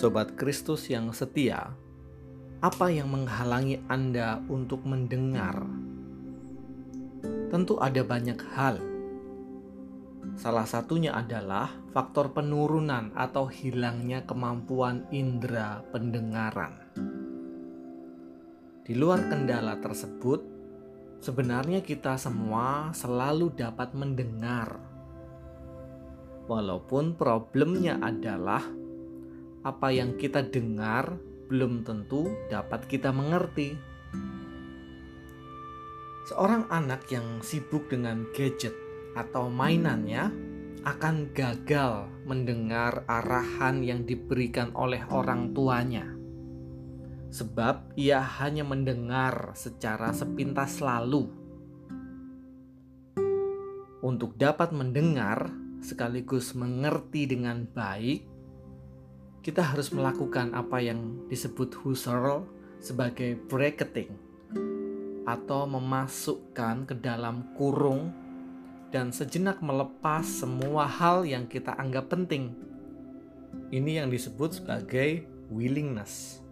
Sobat Kristus yang setia, apa yang menghalangi Anda untuk mendengar? Tentu ada banyak hal. Salah satunya adalah faktor penurunan atau hilangnya kemampuan indera pendengaran. Di luar kendala tersebut, sebenarnya kita semua selalu dapat mendengar. Walaupun problemnya adalah apa yang kita dengar belum tentu dapat kita mengerti. Seorang anak yang sibuk dengan gadget atau mainannya akan gagal mendengar arahan yang diberikan oleh orang tuanya. Sebab ia hanya mendengar secara sepintas lalu. Untuk dapat mendengar sekaligus mengerti dengan baik, kita harus melakukan apa yang disebut Husserl sebagai bracketing atau memasukkan ke dalam kurung dan sejenak melepas semua hal yang kita anggap penting. Ini yang disebut sebagai willingness.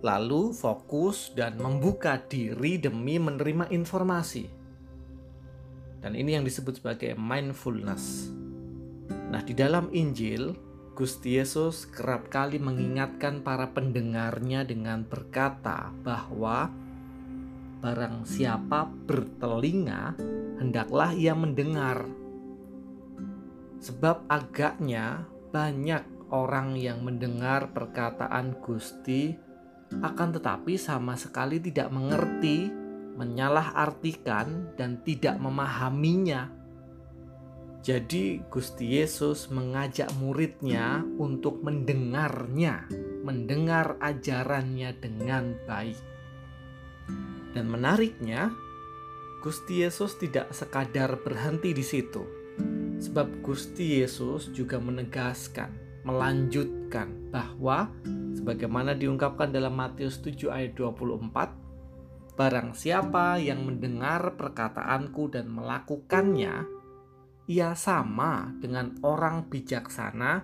Lalu fokus dan membuka diri demi menerima informasi. Dan ini yang disebut sebagai mindfulness. Nah, di dalam Injil Gusti Yesus kerap kali mengingatkan para pendengarnya dengan berkata bahwa barang siapa bertelinga, hendaklah ia mendengar. Sebab agaknya banyak orang yang mendengar perkataan Gusti akan tetapi sama sekali tidak mengerti, menyalahartikan dan tidak memahaminya jadi Gusti Yesus mengajak muridnya untuk mendengarnya, mendengar ajarannya dengan baik. Dan menariknya, Gusti Yesus tidak sekadar berhenti di situ. Sebab Gusti Yesus juga menegaskan, melanjutkan bahwa sebagaimana diungkapkan dalam Matius 7 ayat 24, barang siapa yang mendengar perkataanku dan melakukannya, ia sama dengan orang bijaksana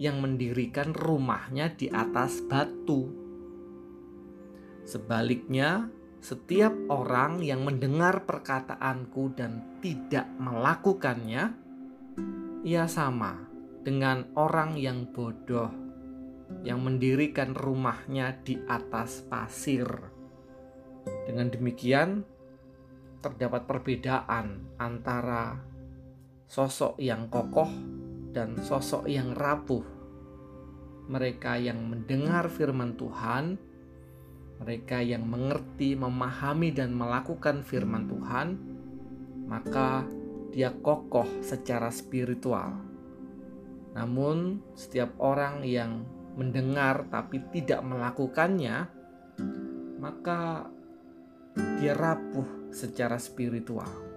yang mendirikan rumahnya di atas batu. Sebaliknya, setiap orang yang mendengar perkataanku dan tidak melakukannya, ia sama dengan orang yang bodoh yang mendirikan rumahnya di atas pasir. Dengan demikian, terdapat perbedaan antara sosok yang kokoh dan sosok yang rapuh. Mereka yang mendengar firman Tuhan, mereka yang mengerti, memahami, dan melakukan firman Tuhan, maka dia kokoh secara spiritual. Namun, setiap orang yang mendengar tapi tidak melakukannya, maka dia rapuh secara spiritual.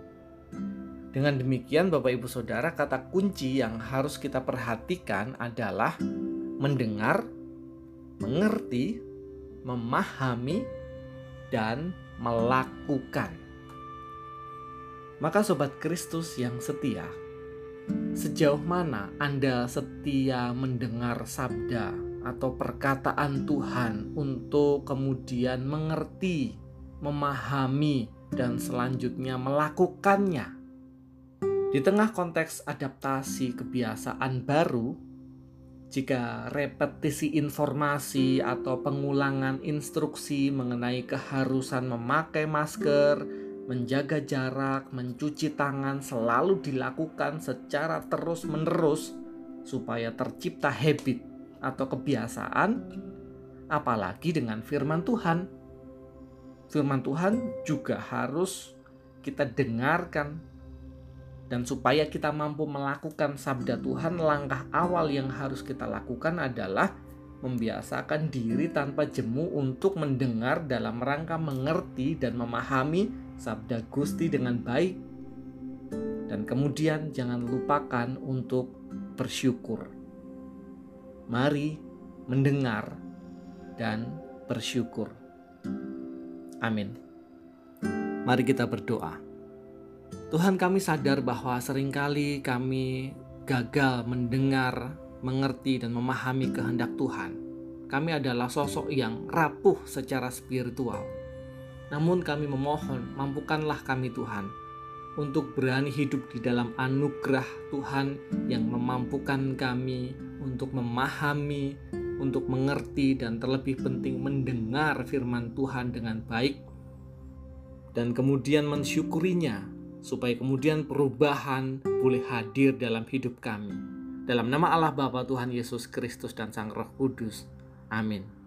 Dengan demikian, Bapak Ibu Saudara, kata kunci yang harus kita perhatikan adalah mendengar, mengerti, memahami, dan melakukan. Maka, sobat Kristus yang setia, sejauh mana Anda setia mendengar sabda atau perkataan Tuhan untuk kemudian mengerti, memahami, dan selanjutnya melakukannya? Di tengah konteks adaptasi kebiasaan baru, jika repetisi informasi atau pengulangan instruksi mengenai keharusan memakai masker, menjaga jarak, mencuci tangan selalu dilakukan secara terus-menerus supaya tercipta habit atau kebiasaan, apalagi dengan firman Tuhan. Firman Tuhan juga harus kita dengarkan dan supaya kita mampu melakukan sabda Tuhan, langkah awal yang harus kita lakukan adalah membiasakan diri tanpa jemu untuk mendengar dalam rangka mengerti dan memahami sabda Gusti dengan baik. Dan kemudian jangan lupakan untuk bersyukur. Mari mendengar dan bersyukur. Amin. Mari kita berdoa. Tuhan kami sadar bahwa sering kali kami gagal mendengar mengerti dan memahami kehendak Tuhan. Kami adalah sosok yang rapuh secara spiritual. Namun kami memohon, mampukanlah kami Tuhan untuk berani hidup di dalam anugerah Tuhan yang memampukan kami untuk memahami, untuk mengerti, dan terlebih penting mendengar firman Tuhan dengan baik, dan kemudian mensyukurinya, supaya kemudian perubahan boleh hadir dalam hidup kami. Dalam nama Allah Bapa Tuhan Yesus Kristus dan Sang Roh Kudus. Amin.